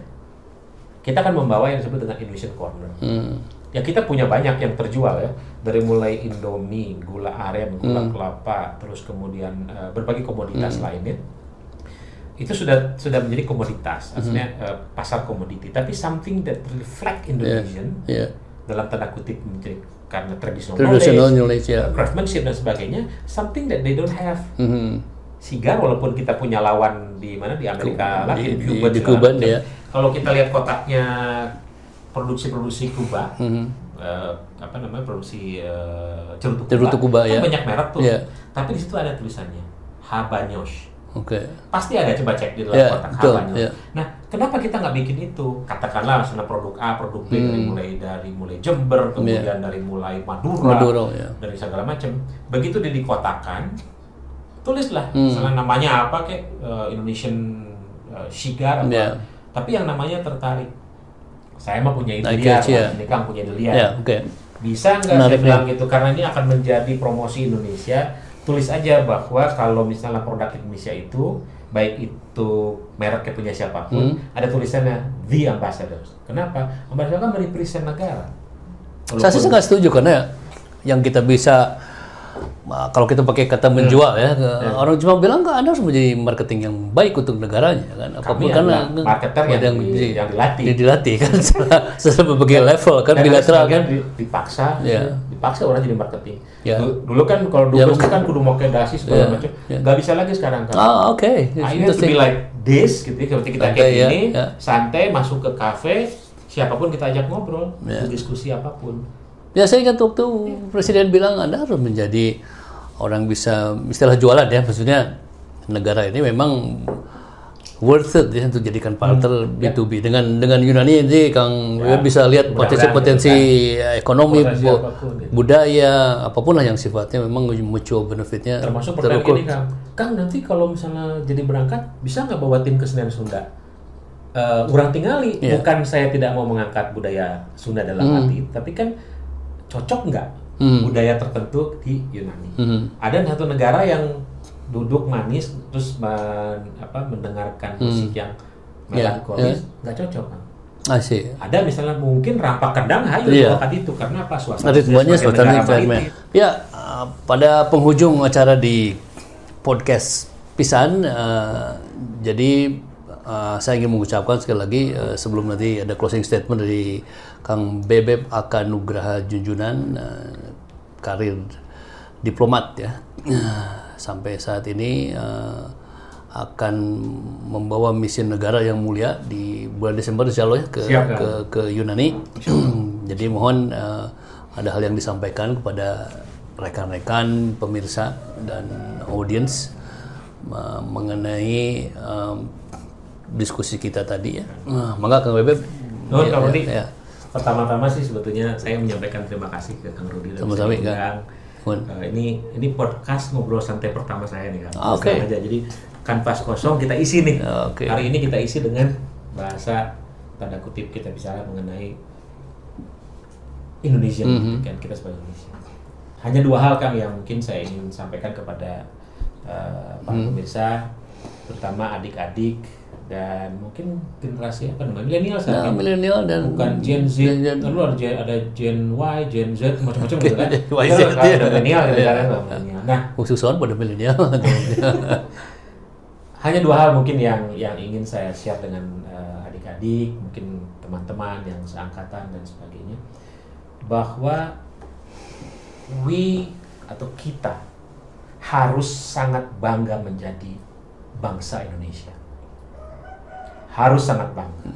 kita akan membawa yang disebut dengan Innovation Corner Hmm. ya kita punya banyak yang terjual ya dari mulai Indomie, gula aren, gula Hmm. kelapa, terus kemudian eh, berbagai komoditas lainnya itu sudah sudah menjadi komoditas, artinya Hmm. eh, pasar komoditi. Tapi something that reflect Indonesian Ya. dalam tanda kutip menjadi karena traditional, Traditional knowledge, knowledge ya. craftsmanship dan sebagainya, something that they don't have. Mhm. Sigar walaupun kita punya lawan di mana di Amerika Latin, di- Cuba di- macam. ya. Kalau kita lihat kotaknya produksi-produksi Kuba, Mhm. eh, apa namanya produksi eh, cerutu Kuba, Cerutu Kuba, kan ya. banyak merek tuh, Ya. tapi di situ ada tulisannya Habanos. Oke. Pasti ada coba cek di dalam Ya, kotak betul, Habanos. ya. Nah, kenapa kita nggak bikin itu? Katakanlah misalnya produk A, produk B dari Hmm. mulai dari mulai Jember, kemudian dari mulai Madura, Madura, ya. dari segala macam. Begitu dia dikotakan, tulislah Hmm. misalnya namanya apa kayak eh, Indonesian eh, Shigar apa. Ya. Tapi yang namanya tertarik. Saya mah punya Nah, dia, ya. ini kan punya Delian. Ya, oke. Bisa nggak saya ya. bilang gitu karena ini akan menjadi promosi Indonesia. Tulis aja bahwa kalau misalnya produk Indonesia itu baik itu mereknya punya siapa pun, Hmm. ada tulisannya The Ambassadors. Kenapa? Ambassador kan merepresent negara. Saya sih nggak setuju karena yang kita bisa kalau kita pakai kata menjual ya, ke- orang cuma bilang kan Anda harus menjadi marketing yang baik untuk negaranya kan. Apa pun Kami karena marketer yang di- yang dilatih. yang dilatih kan secara, secara berbagai level kan Dan bilateral kan. di- dipaksa, Ya. dipaksa orang jadi marketing. Ya. Dulu, dulu kan kalau dulu Ya, kan kudu mau dasi segala Ya, macam, ya. nggak bisa lagi sekarang kan. Ah oke. I have to be like this gitu ya. Seperti kita Santai, kayak ya, gini, ya. santai masuk ke kafe, siapa pun kita ajak ngobrol, Ya. diskusi apa pun. Ya saya ingat waktu presiden bilang Anda harus menjadi orang bisa istilah jualan ya maksudnya negara ini memang worth it ya untuk jadikan partner B2B dengan dengan Yunani ini Kang Ya, bisa lihat potensi-potensi ekonomi Potensi bu- apa pun, gitu. budaya apa pun lah yang sifatnya memang mutual benefitnya Termasuk pertanyaan terukur. ini Kang, Kang nanti kalau misalnya jadi berangkat bisa nggak bawa tim ke Senin Sunda? Eh, orang tinggali, Iya. bukan saya tidak mau mengangkat budaya Sunda dalam Hmm. arti, tapi kan cocok nggak Hmm. budaya tertentu di Yunani? Mhm. Ada satu negara yang duduk manis terus men- apa, mendengarkan musik yang Hmm. Iya, melankolis, nggak cocok kan? See. Ada misalnya mungkin rampak kendang hayu Iya. bakat itu karena apa suasana Ritmenya suasana. Ya, uh, pada penghujung acara di podcast Pisan, uh, jadi uh, saya ingin mengucapkan sekali lagi uh, sebelum nanti ada closing statement dari Kang Bebeb Aka Nugraha Junjunan, uh, karir diplomat ya. Sampai saat ini uh, akan membawa misi negara yang mulia di bulan Desember insya Allah ya ke, Siap, ke ke Yunani. Jadi mohon eh, ada hal yang disampaikan kepada rekan-rekan pemirsa dan audiens eh, mengenai em, diskusi kita tadi ya. Nah, maka Kang Bebeb. Nuhun, ya, Kang Rudi. ya, ya. Pertama-tama sih sebetulnya saya menyampaikan terima kasih ke Kang Rudi dan Sama-sama, bisa Kang. Nuhun. Eh, ini ini podcast ngobrol santai pertama saya nih kan. Ah, oke. aja. Jadi kanvas kosong kita isi nih. Ah, oke. Hari ini kita isi dengan bahasa tanda kutip kita bicara mengenai Indonesia Mhm. kan kita sebagai Indonesia. Hanya dua hal Kang yang mungkin saya ingin sampaikan kepada eh, para Mhm. pemirsa terutama adik-adik dan mungkin generasi apa namanya milenial Ya, sekarang milenial dan bukan Gen Z, Gen- Gen- lalu ada Gen, ada Gen Y, Gen Z, macam-macam gitu kan. Y, Z, ya. ada milenial gitu kan. Nah, khususan pada milenial. hanya dua hal mungkin yang yang ingin saya share dengan eh, adik-adik, mungkin teman-teman yang seangkatan dan sebagainya, bahwa we atau kita harus sangat bangga menjadi bangsa Indonesia. Harus sangat bangga.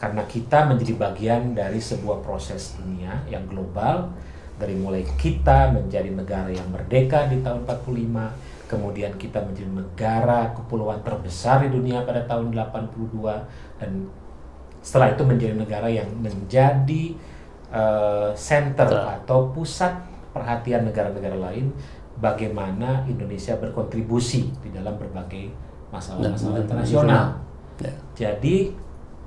Karena kita menjadi bagian dari sebuah proses dunia yang global dari mulai kita menjadi negara yang merdeka di tahun 45, kemudian kita menjadi negara kepulauan terbesar di dunia pada tahun 82 dan setelah itu menjadi negara yang menjadi uh, center atau pusat perhatian negara-negara lain bagaimana Indonesia berkontribusi di dalam berbagai masalah-masalah internasional. Ya. Jadi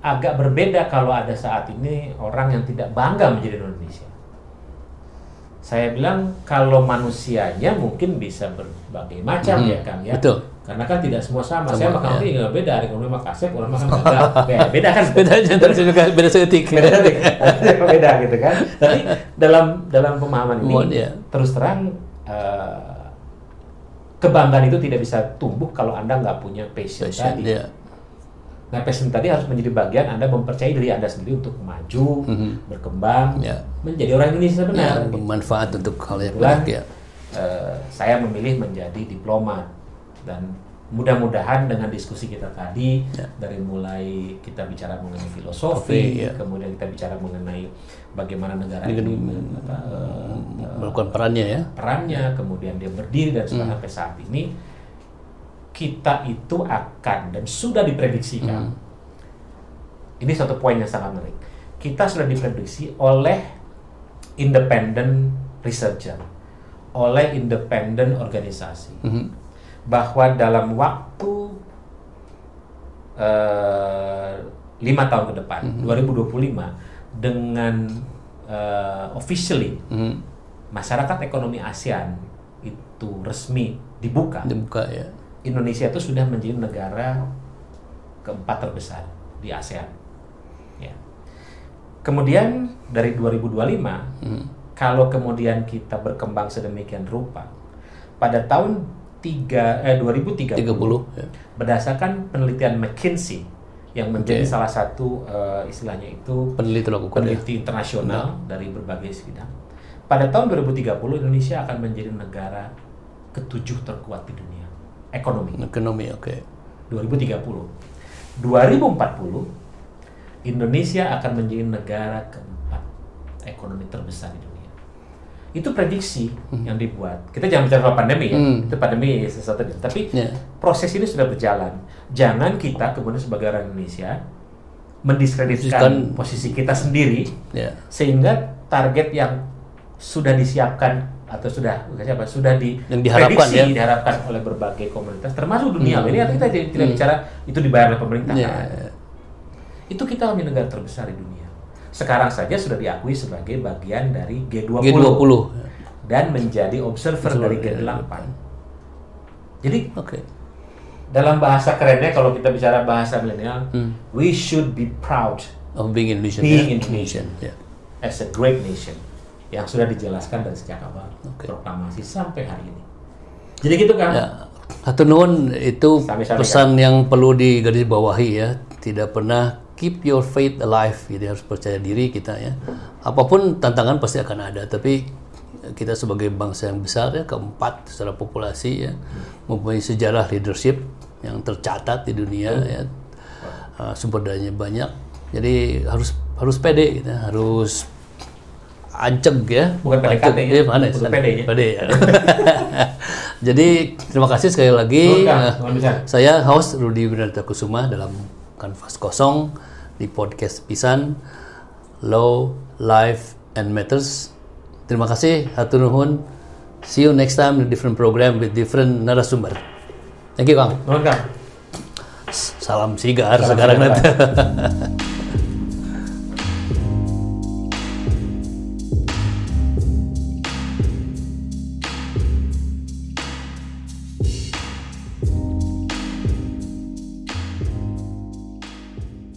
agak berbeda kalau ada saat ini orang yang tidak bangga menjadi Indonesia. Saya bilang kalau manusianya mungkin bisa berbagai macam hmm, ya Kang ya. Betul. Karena kan tidak semua sama. sama saya makan roti ya. beda. Ada yang makan kasep, orang makan gagal. Beda, beda kan? Beda juga beda setik. Beda setik. beda gitu kan. Tapi dalam dalam pemahaman ini Mohon, ya. terus terang uh, kebanggaan itu tidak bisa tumbuh kalau anda nggak punya passion, passion tadi. Ya Nah, passion tadi harus menjadi bagian Anda mempercayai diri Anda sendiri untuk maju, mm -hmm. berkembang, ya. menjadi orang Indonesia benar. Ya, bermanfaat untuk hal yang baik ya. Uh, saya memilih menjadi diplomat dan mudah-mudahan dengan diskusi kita tadi ya. dari mulai kita bicara mengenai filosofi, Oke, ya. kemudian kita bicara mengenai bagaimana negara ini, ini apa, uh, melakukan perannya ya, perannya, kemudian dia berdiri dan hmm. sampai saat ini kita itu akan dan sudah diprediksikan. Hmm. Ini satu poin yang sangat menarik. Kita sudah diprediksi oleh independent researcher, oleh independent organisasi, hmm. bahwa dalam waktu uh, lima tahun ke depan, hmm. 2025, dengan uh, officially hmm. masyarakat ekonomi ASEAN itu resmi dibuka. Dibuka ya Indonesia itu sudah menjadi negara keempat terbesar di ASEAN. Ya. Kemudian dari 2025, hmm. kalau kemudian kita berkembang sedemikian rupa, pada tahun 3, eh, 2030, 30, ya. berdasarkan penelitian McKinsey yang menjadi okay. salah satu uh, istilahnya itu peneliti, peneliti ya? internasional hmm. dari berbagai bidang. Pada tahun 2030 Indonesia akan menjadi negara ketujuh terkuat di dunia ekonomi. Ekonomi, oke. Okay. 2030. 2040 Indonesia akan menjadi negara keempat ekonomi terbesar di dunia. Itu prediksi hmm. yang dibuat. Kita jangan bicara soal pandemi ya. Hmm. Itu pandemi sesuatu tapi yeah. proses ini sudah berjalan. Jangan kita kemudian sebagai orang Indonesia mendiskreditkan posisi kita sendiri yeah. sehingga target yang sudah disiapkan atau sudah siapa sudah di yang diharapkan ya diharapkan oleh berbagai komunitas termasuk dunia hmm. ini kita tidak hmm. bicara itu dibayar oleh pemerintah yeah. itu kita menjadi negara terbesar di dunia sekarang saja sudah diakui sebagai bagian dari G20, G20. dan menjadi observer dari G8 jadi okay. dalam bahasa kerennya kalau kita bicara bahasa milenial hmm. we should be proud of being Indonesian being yeah. Indonesian yeah. as a great nation yang sudah dijelaskan dari sejak awal okay. proklamasi sampai hari ini. Jadi gitu kan? Ya. Atau nuhun itu Sampai -sampai pesan kan? yang perlu digarisbawahi ya, tidak pernah keep your faith alive, jadi harus percaya diri kita ya. Apa pun tantangan pasti akan ada, tapi kita sebagai bangsa yang besar ya keempat secara populasi ya mempunyai sejarah leadership yang tercatat di dunia hmm. ya uh, sumber dayanya banyak jadi harus harus pede gitu, harus anceg ya. Bukan PDKT ya. Iya, mana? Bukan ya. PD ya. Jadi terima kasih sekali lagi. Nah, saya host Rudi Winarta Kusuma dalam kanvas kosong di podcast Pisan Law, Life and Matters. Terima kasih, hatur nuhun. See you next time in different program with different narasumber. Thank you, Kang. Nuhun, Kang. Salam sigar Salam sekarang nanti.